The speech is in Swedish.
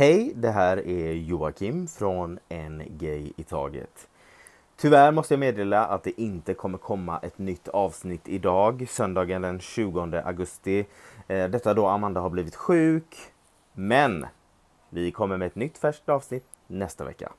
Hej, det här är Joakim från En Gay i Taget. Tyvärr måste jag meddela att det inte kommer komma ett nytt avsnitt idag, söndagen den 20 augusti. Eh, detta då Amanda har blivit sjuk. Men vi kommer med ett nytt färskt avsnitt nästa vecka.